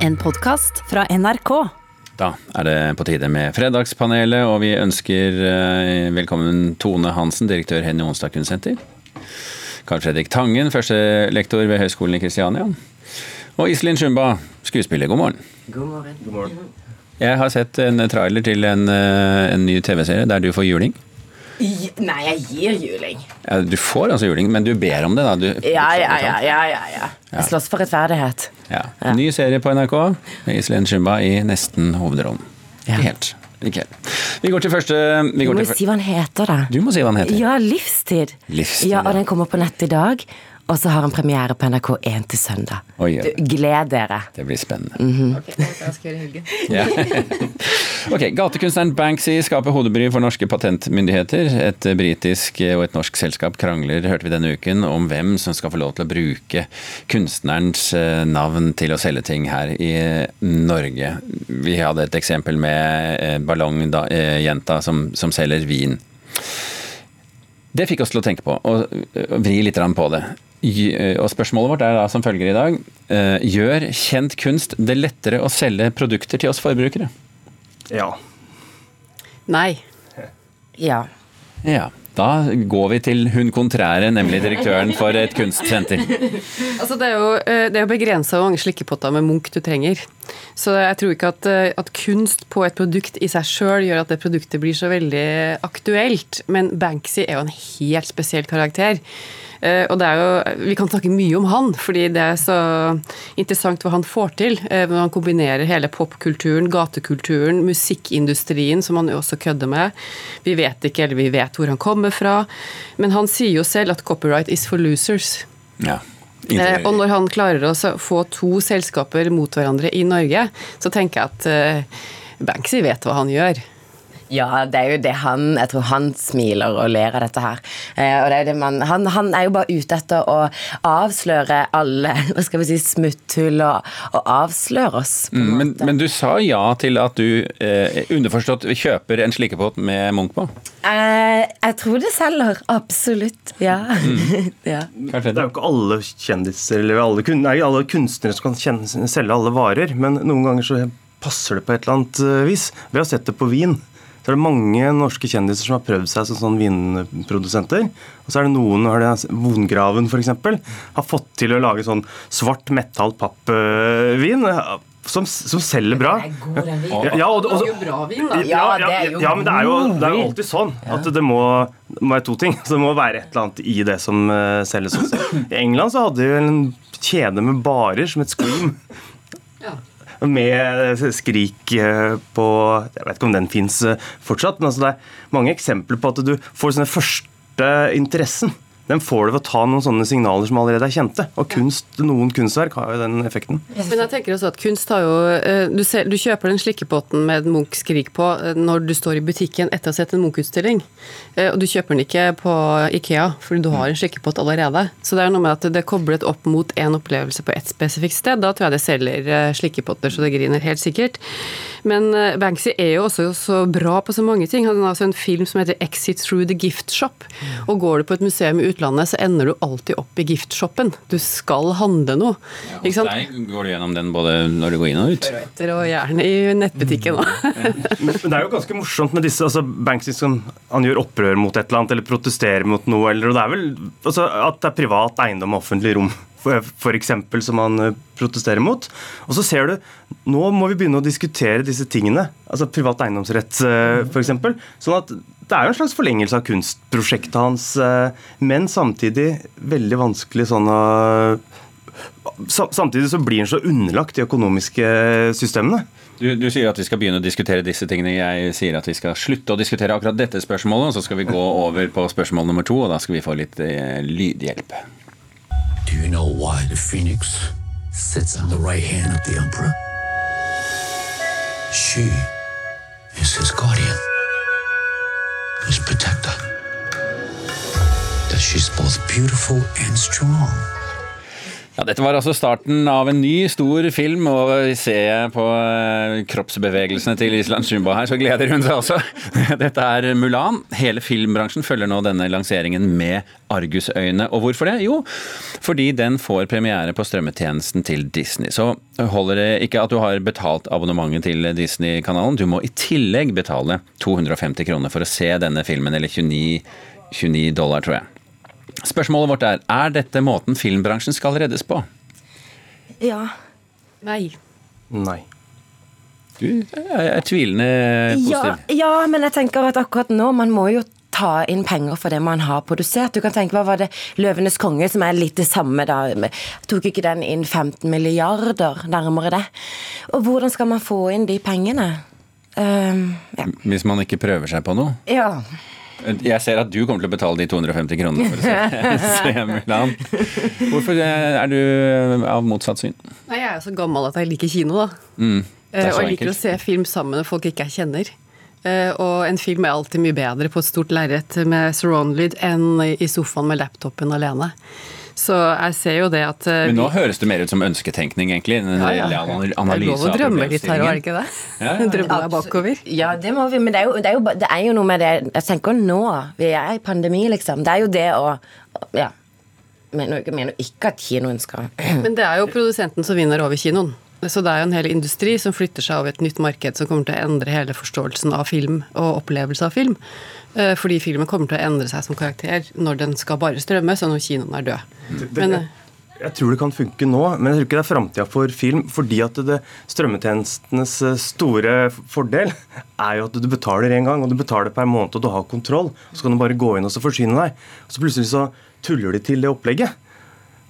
En podkast fra NRK. Da er det på tide med Fredagspanelet, og vi ønsker eh, velkommen Tone Hansen, direktør Henny Onsdag kunstsenter. Karl Fredrik Tangen, førstelektor ved Høgskolen i Kristiania. Og Iselin Shumba, skuespiller. God morgen. God morgen. Jeg har sett en trailer til en, eh, en ny TV-serie der du får juling. Nei, jeg gir juling. Ja, du får altså juling, men du ber om det, da. Du, Ja, ja, ja. ja. Jeg slåss for rettferdighet. Ja. Ny serie på NRK med Iselin Shumba i nesten hovedrollen. Ja. Ikke helt. Ikke helt. Vi går til første vi Du må til, jo si hva han heter, da. Du må si hva den heter. Ja, Livstid. Livstid, Ja, ja. Og den kommer på nett i dag. Og så har han premiere på NRK1 til søndag. Oi. Du, gled dere. Det blir spennende. Mhm. Ja. ok, Gatekunstneren Banksy skaper hodebry for norske patentmyndigheter. Et britisk og et norsk selskap krangler, hørte vi denne uken, om hvem som skal få lov til å bruke kunstnerens eh, navn til å selge ting her i Norge. Vi hadde et eksempel med eh, ballongjenta som, som selger vin. Det fikk oss til å tenke på, og vri litt på det. Eh, Og spørsmålet vårt er da som følger i dag. eh, Gjør kjent kunst det lettere å selge produkter til oss forbrukere? Ja. Nei. Ja. Ja. Da går vi til hun kontrære, nemlig direktøren for et kunstsenter. Altså, det er jo, eh, det er jo begrensa hvor mange slikkepotter med Munch du trenger. Så jeg tror ikke at, at kunst på et produkt i seg sjøl gjør at det produktet blir så veldig aktuelt. Men Banksy er jo en helt spesiell karakter. Eh, Og det er jo, Vi kan snakke mye om han, fordi det er så interessant hva han får til. eh, Når han kombinerer hele popkulturen, gatekulturen, musikkindustrien, som han jo også kødder med. Vi vet ikke, eller vi vet hvor han kommer fra. Men han sier jo selv at copyright is for losers. Ja. Eh, og når han klarer å få to selskaper mot hverandre i Norge, så tenker jeg at eh, Banksy vet hva han gjør. Ja, det er jo det han Jeg tror han smiler og ler av dette her. Eh, og det er jo det man, han, han er jo bare ute etter å avsløre alle hva skal vi si, smutthull og, og avsløre oss. På Mm, Men, måte. men du sa ja til at du eh, underforstått kjøper en slikkepott med Munch på? Eh, jeg tror det selger. Absolutt. Ja. Mm. ja. Det er jo ikke alle kjendiser eller alle, kun, nei, alle kunstnere som kan kjenne, selge alle varer, men noen ganger så passer det på et eller annet eh, vis. Vi har sett det på vin. Så er det mange norske kjendiser som har prøvd seg som sånn vinprodusenter. Og så er det noen, har det Vongraven f.eks., har fått til å lage sånn svart metall pappvin som, som selger bra. Ja, ja, og, det- og, så- bra vin, da. Ja, det er jo ja, men det er jo, det er jo alltid sånn at det må, det må være to ting. Så det må være et eller annet i det som eh, selges også. I England så hadde de en kjede med barer som het Scream. Ja. Med skrik eh, på Jeg vet ikke om den fins fortsatt, men altså det er mange eksempler på at du får sånne første interessen. Den får du ved å ta noen sånne signaler som allerede er kjente. Og kunst, noen kunstverk har jo den effekten. Men jeg tenker også at kunst har jo eh, Du, ser, du kjøper den slikkepotten med en Munch skrik på eh, når du står i butikken etter å ha sett en Munch-utstilling. Eh, Og du kjøper den ikke på Ikea, fordi du har en slikkepott allerede. Så det er noe med at det er koblet opp mot en opplevelse på et spesifikt sted. Da tror jeg det selger slikkepotter så det griner, helt sikkert. Men eh, Banksy er jo også så bra på så mange ting. Han har altså en film som heter 'Exit Through the Gift Shop'. Og går du på et museum i utlandet, så ender du alltid opp i giftshoppen. Du skal handle noe. ikke sant? Deg går du gjennom den både når du går inn og ut. Og gjerne i nettbutikken òg. Men det er jo ganske morsomt med disse altså Banksy som han gjør opprør mot et eller annet, eller protesterer mot noe, eller og det er vel altså, at det er privat eiendom og offentlig rom. Eksempel, som han eh, protesterer mot. Og så ser du Nå må vi begynne å diskutere disse tingene. Altså privat eiendomsrett, eh, f.eks. Sånn at det er jo en slags forlengelse av kunstprosjektet hans, eh, men samtidig veldig vanskelig sånn å Samtidig så blir han så underlagt de økonomiske systemene. Du, du sier at vi skal begynne å diskutere disse tingene. Jeg sier at vi skal slutte å diskutere akkurat dette spørsmålet, og så skal vi gå over på spørsmål nummer to, og da skal vi få litt lydhjelp. Do you know why the phoenix sits on the right hand of the emperor? She is his guardian, his protector. That she's both beautiful and strong. Ja, dette var altså starten av en ny, stor film, og ser jeg på eh, kroppsbevegelsene til Island Shumba her, så gleder hun seg også. Dette er Mulan. Hele filmbransjen følger nå denne lanseringen med argusøyne. Og hvorfor det? Jo, fordi den får premiere på strømmetjenesten til Disney. Så holder det ikke at du har betalt abonnementet til Disney-kanalen, du må i tillegg betale 250 kroner for å se denne filmen, eller 29, 29 dollar, tror jeg. Spørsmålet vårt er er dette måten filmbransjen skal reddes på? Ja. Nei. Nei. Du er er tvilende positiv. ja, men jeg tenker at akkurat nå Man må jo ta inn penger for det man har produsert. Du kan tenke, Hva var det 'Løvenes konge', som er litt det samme, da? Tok ikke den inn 15 milliarder, nærmere det? Og hvordan skal man få inn de pengene? Um, ja. Hvis man ikke prøver seg på noe. ja. Jeg ser at du kommer til å betale de 250 kronene for å se, se Mulan. Hvorfor er du av motsatt syn? Nei, jeg er jo så gammel at jeg liker kino, da. Mm, Eh, og jeg liker enkelt. å se film sammen med folk ikke jeg kjenner. Eh, Og en film er alltid mye bedre på et stort lerret med surround-lyd enn i sofaen med laptopen alene. Så jeg ser jo det at eh, Men nå vi- høres det mer ut som ønsketenkning, egentlig. En Ja, ja. Analyse Det er lov å drømme litt her, er det ikke det? Ja, ja. Drømme deg bakover. Ja, det må vi, men det er, jo, det, er jo, det er jo noe med det Jeg tenker nå, vi er i pandemi, liksom. Det er jo det å Ja. Mener jo ikke at kinoen skal Men det er jo produsenten som vinner over kinoen. Så det er jo en hel industri som flytter seg over et nytt marked som kommer til å endre hele forståelsen av film og opplevelse av film. Eh, Fordi filmen kommer til å endre seg som karakter når den skal bare strømme, sånn når kinoen er død. Men eh, Jeg tror det kan funke nå, men jeg tror ikke det er framtida for film. Fordi at det, strømmetjenestenes eh, store fordel er jo at du betaler én gang, og du betaler per måned, og du har kontroll. Så kan du bare gå inn og så forsyne deg. Og så plutselig så tuller de til det opplegget.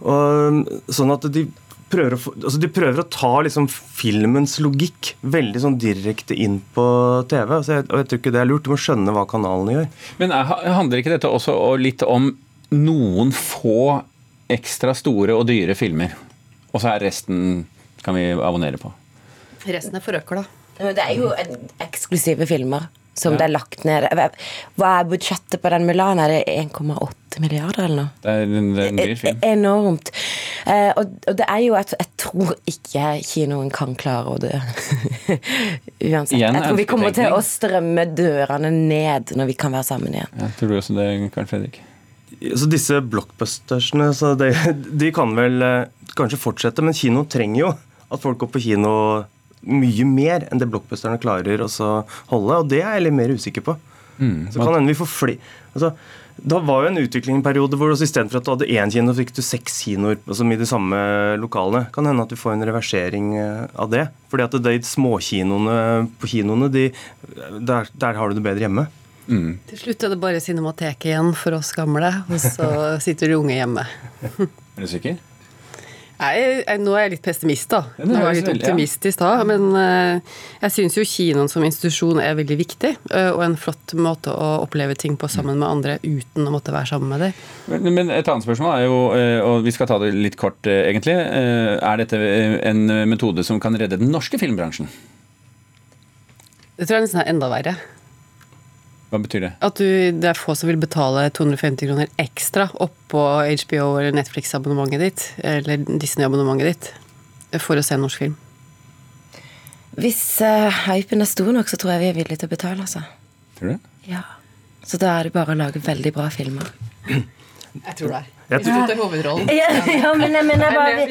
Og, sånn at de prøver å, altså de prøver å ta liksom filmens logikk veldig sånn direkte inn på TV. Altså jeg, og jeg tror ikke det er lurt. Du må skjønne hva kanalene gjør. Men er- handler ikke dette også litt om noen få ekstra store og dyre filmer? Og så er resten kan vi abonnere på. resten er forøkla. Det er jo en- eksklusive filmer som Ja. det er lagt ned Hva er budsjettet på den Mulan? Er det 1,8 milliarder eller noe? Det er en, det er en dyr film. E- Enormt. Eh, og, og det er jo at jeg tror ikke kinoen kan klare å dø. Uansett. Igjen jeg tror vi kommer til å strømme dørene ned når vi kan være sammen igjen. Ja, tror du også det, Karl Fredrik? Så disse blockbustersene så de, de kan vel eh, kanskje fortsette, men kino trenger jo at folk går på kino mye mer enn det blockbusterne klarer å holde, og det er jeg litt mer usikker på. så kan hende vi får fli... Altså, da var jo en utviklingsperiode hvor også istedenfor at du hadde én kino, fikk du seks kinoer altså i de samme lokalene. Kan hende at du får en reversering eh, av det. Fordi at de småkinoene på kinoene, de, der, der har du det bedre hjemme. Til slutt er det bare Cinemateket igjen for oss gamle, og så sitter de unge hjemme. Er du sikker? Jeg, jeg, nå er jeg litt pessimist, da. Ja, Nå var jeg litt optimistisk stad. Men eh, jeg syns jo kinoen som institusjon er veldig viktig, eh, og en flott måte å oppleve ting på sammen med andre uten å måtte være sammen med dem. Men, men et annet spørsmål er jo, eh, og vi skal ta det litt kort egentlig, er dette en metode som kan redde den norske filmbransjen? Det tror jeg nesten er enda verre. Hva betyr det? At du, det er få som vil betale 250 kroner ekstra oppå HBO eller Netflix-abonnementet ditt, eller Disney-abonnementet ditt, for å se en norsk film. Hvis uh, hypen er stor nok, så tror jeg vi er villige til å betale, altså. Tror du det? Ja. Så da er det bare å lage veldig bra filmer. Jeg tror det er. Jeg Hvis du tar hovedrollen. Ja, ja men jeg bare.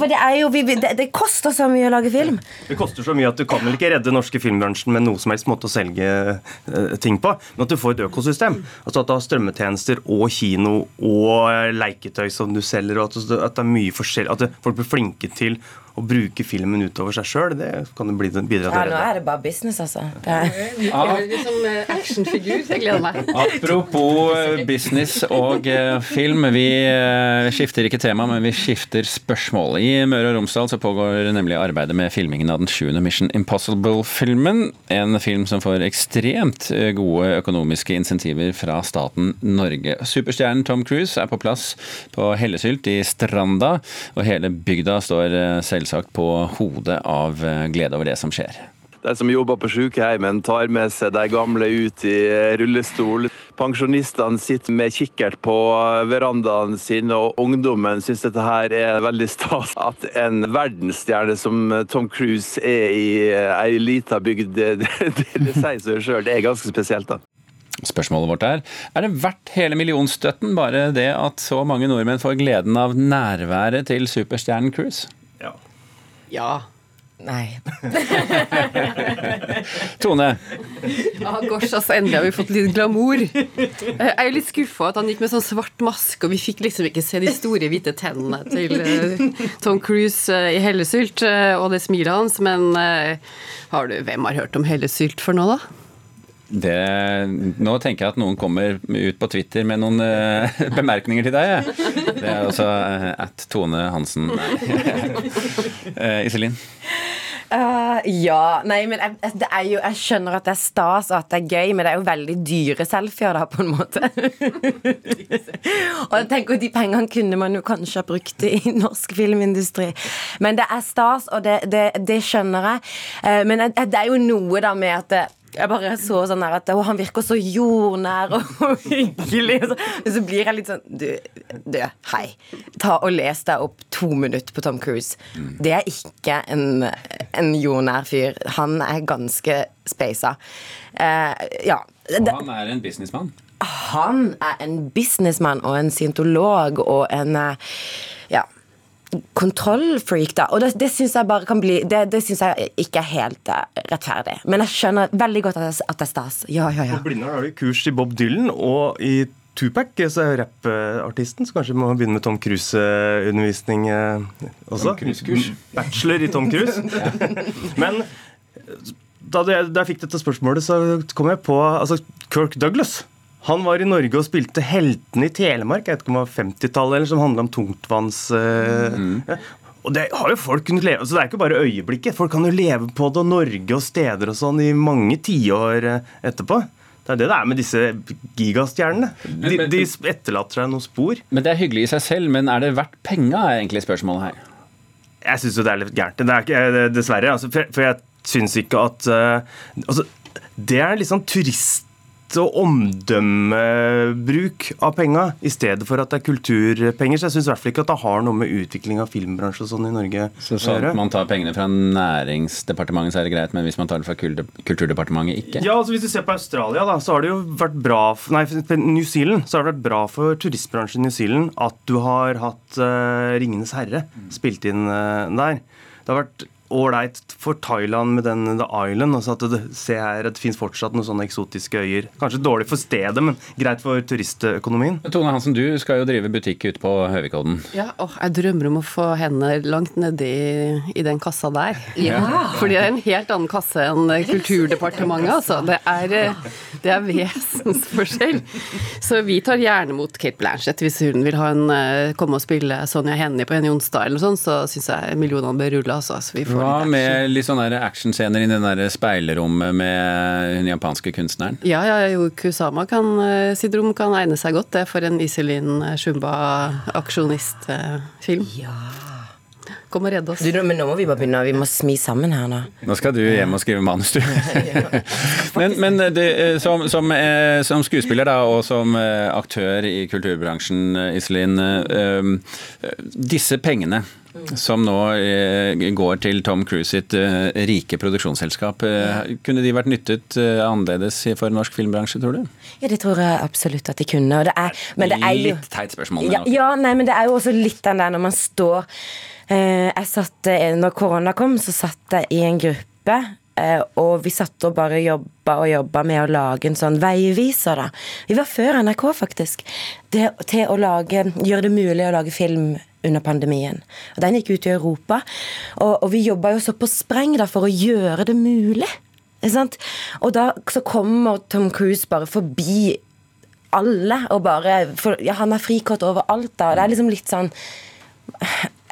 For det er jo det, det koster så mye å lage film. Det koster så mye at du kan vel ikke redde norske filmbransjen med noe som helst måte å selge eh, ting på, men at du får et økosystem. Altså At du har strømmetjenester og kino og leketøy som du selger, og at, at det er mye forskjellig At folk blir flinke til å bruke filmen utover seg sjøl, det kan jo bli, til. Ja, nå er det bare business, altså. Det er, Eller som eh, actionfigur. Jeg gleder meg. Apropos eh, business og eh, film. Vi skifter ikke tema, men vi skifter spørsmål. I Møre og Romsdal så pågår nemlig arbeidet med filmingen av den sjuende Mission Impossible-filmen. En film som får ekstremt gode økonomiske insentiver fra staten Norge. Superstjernen Tom Cruise er på plass på Hellesylt i Stranda, og hele bygda står eh, selvsagt på hodet av eh, glede over det som skjer. De som jobber på sykehjemmen tar med seg de gamle ut i rullestol. Pensjonistene sitter med kikkert på verandaen sin, og ungdommen syns dette her er veldig stas. At en verdensstjerne som Tom Cruise er i ei lita bygd, det, det, det sier seg sjøl. Det er ganske spesielt, da. Spørsmålet vårt er er det verdt hele millionstøtten, bare det at så mange nordmenn får gleden av nærværet til superstjernen Cruise? Ja. Nei. Tone, Ah, gosh, altså Endelig har vi fått litt glamour. Jeg er jo litt skuffa at han gikk med sånn svart maske, og vi fikk liksom ikke se de store, hvite tennene til eh, Tom Cruise eh, i hellesylt, eh, og det smilet hans. Men har du, hvem har hørt om hellesylt for nå, da? Det, nå tenker jeg at noen kommer ut på Twitter med noen uh, bemerkninger til deg. Det er altså uh, at Tone Hansen. uh, Iselin? Uh, ja. Nei, men jeg, det er jo, jeg skjønner at det er stas og at det er gøy, men det er jo veldig dyre selfier, da, på en måte. og jeg tenker De pengene kunne man jo kanskje ha brukt i norsk filmindustri. Men det er stas, og det, det, det skjønner jeg. Uh, men det er jo noe da med at det, jeg bare så sånn der at han virker så jordnær og hyggelig. Og så, så blir jeg litt sånn Du, du hei. Ta og les deg opp to minutter på Tom Cruise. Det er ikke en, en jordnær fyr. Han er ganske speisa. Eh, ja. Og han er en businessmann. Han er en businessmann og en scientolog og en eh, ja, kontrollfreak, da. Og det, det syns jeg bare kan bli Det, det syns jeg ikke er helt uh, rettferdig. Men jeg skjønner veldig godt at, at det er stas. Ja, ja, ja. På Blindern har du kurs i Bob Dylan og i Tupac, så er rappartisten, så kanskje må begynne med Tom Cruise-undervisning eh, også. Tom Cruise-kurs. Bachelor i Tom Cruise. Men da jeg, da jeg fikk dette spørsmålet, så kom jeg på altså, Kirk Douglas. Han var i Norge og spilte Heltene i Telemark, jeg vet ikke om det var 50-tallet, eller som handla om tungtvanns... eh, ja. Og det har jo folk kunnet leve, så det er ikke bare øyeblikket. Folk kan jo leve på det, og Norge og steder og sånn, i mange tiår eh, etterpå. Det er det det er med disse gigastjernene. De, de etterlater seg noen spor. Men Det er hyggelig i seg selv, men er det verdt penga, er egentlig spørsmålet her. Jeg syns jo det er litt gærent. Det er ikke, eh, dessverre. Altså, for, for jeg syns ikke at uh, altså, Det er litt sånn turist- og omdømmebruk av penga, i stedet for at det er kulturpenger. Så jeg syns i hvert fall ikke at det har noe med utvikling av filmbransje og sånn i Norge Så å sånn gjøre. at man tar pengene fra Næringsdepartementet, så er det greit, men hvis man tar det fra Kulturdepartementet, ikke? Ja, altså Hvis du ser på Australia, da, så har det jo vært bra for, Nei, New Zealand så har det vært bra for turistbransjen i New Zealand at du har hatt uh, 'Ringenes herre' spilt inn uh, der. Det har vært ålreit for Thailand med den The Island. Altså at det, se her, det fins fortsatt noen sånne eksotiske øyer. Kanskje dårlig for stedet, men greit for turistøkonomien. Tone Hansen, du skal jo drive butikk ute på Høvikodden. Ja, åh, jeg drømmer om å få hendene langt nedi i den kassa der. Fordi det er en helt annen kasse enn Kulturdepartementet, altså. Det er, eh, det er vesensforskjell. Så vi tar gjerne mot Kate Blanchett hvis hun vil ha en, eh, komme og spille Sonja Hennie på Henny Onsdag eller noe sånt, så syns jeg millionene bør rulle, altså. Så vi får Hva med litt sånne actionscener i det der speilerommet med den japanske kunstneren? Ja, ja, jo, Kusama kan, eh, sitt rom kan egne seg godt, det, for en Iselin Shumba-aksjonistfilm. ja. Kom og redd oss. Du, men nå må vi bare begynne. Vi må smi sammen her nå. Nå skal du hjem og skrive manus, du. men men det, eh, som, som, eh, som skuespiller da, og som eh, aktør i kulturbransjen, eh, Iselin. eh, eh, Disse pengene som nå eh, går til Tom Cruise sitt eh, rike produksjonsselskap, eh, kunne de vært nyttet annerledes for norsk filmbransje, tror du? Ja, det tror jeg absolutt at de kunne. Det er, men det er jo Litt teit spørsmål, men ja, ja, nei, men det er jo også litt den der når man står Jeg satt Når korona kom, så satt jeg i en gruppe. og vi satt og bare jobba og jobba med å lage en sånn veiviser, da. Vi var før NRK, faktisk. Det, til å lage, gjøre det mulig å lage film under pandemien. Og Den gikk ut i Europa. Og, og vi jobba jo så på spreng da for å gjøre det mulig. Og da så kommer Tom Cruise bare forbi alle og bare for, Ja, han er frikort overalt, da. Det er liksom litt sånn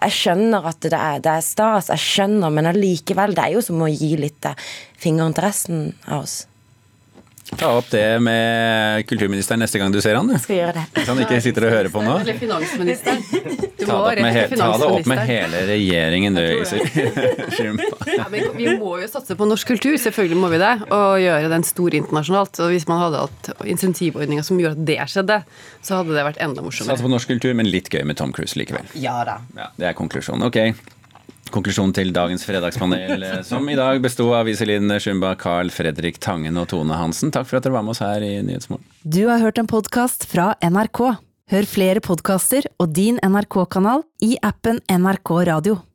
Jeg skjønner at det er, det er stas, jeg skjønner, men allikevel, det er jo som å gi litt eh, fingeren til resten av oss. Ta opp det med kulturministeren neste gang du ser han. du. Skal gjøre det. Hvis han ikke sitter og hører på nå. Eller finansministeren. Du Ta det, opp med, he ta det opp med hele regjeringen, du. Ja, vi må jo satse på norsk kultur, selvfølgelig må vi det. Og gjøre den stor internasjonalt. Og hvis man hadde hatt insentivordninger som gjorde at det skjedde, så hadde det vært enda morsommere. Satse på norsk kultur, men litt gøy med Tom Cruise likevel. Ja da. Ja, det er konklusjonen. Ok. Konklusjonen til dagens fredagspanel, eh, som i dag besto av Iselin Schumba, Carl Fredrik Tangen og Tone Hansen. Takk for at dere var med oss her i Nyhetsmorgen. Du har hørt en podkast fra NRK. Hør flere podkaster og din NRK-kanal i appen NRK Radio.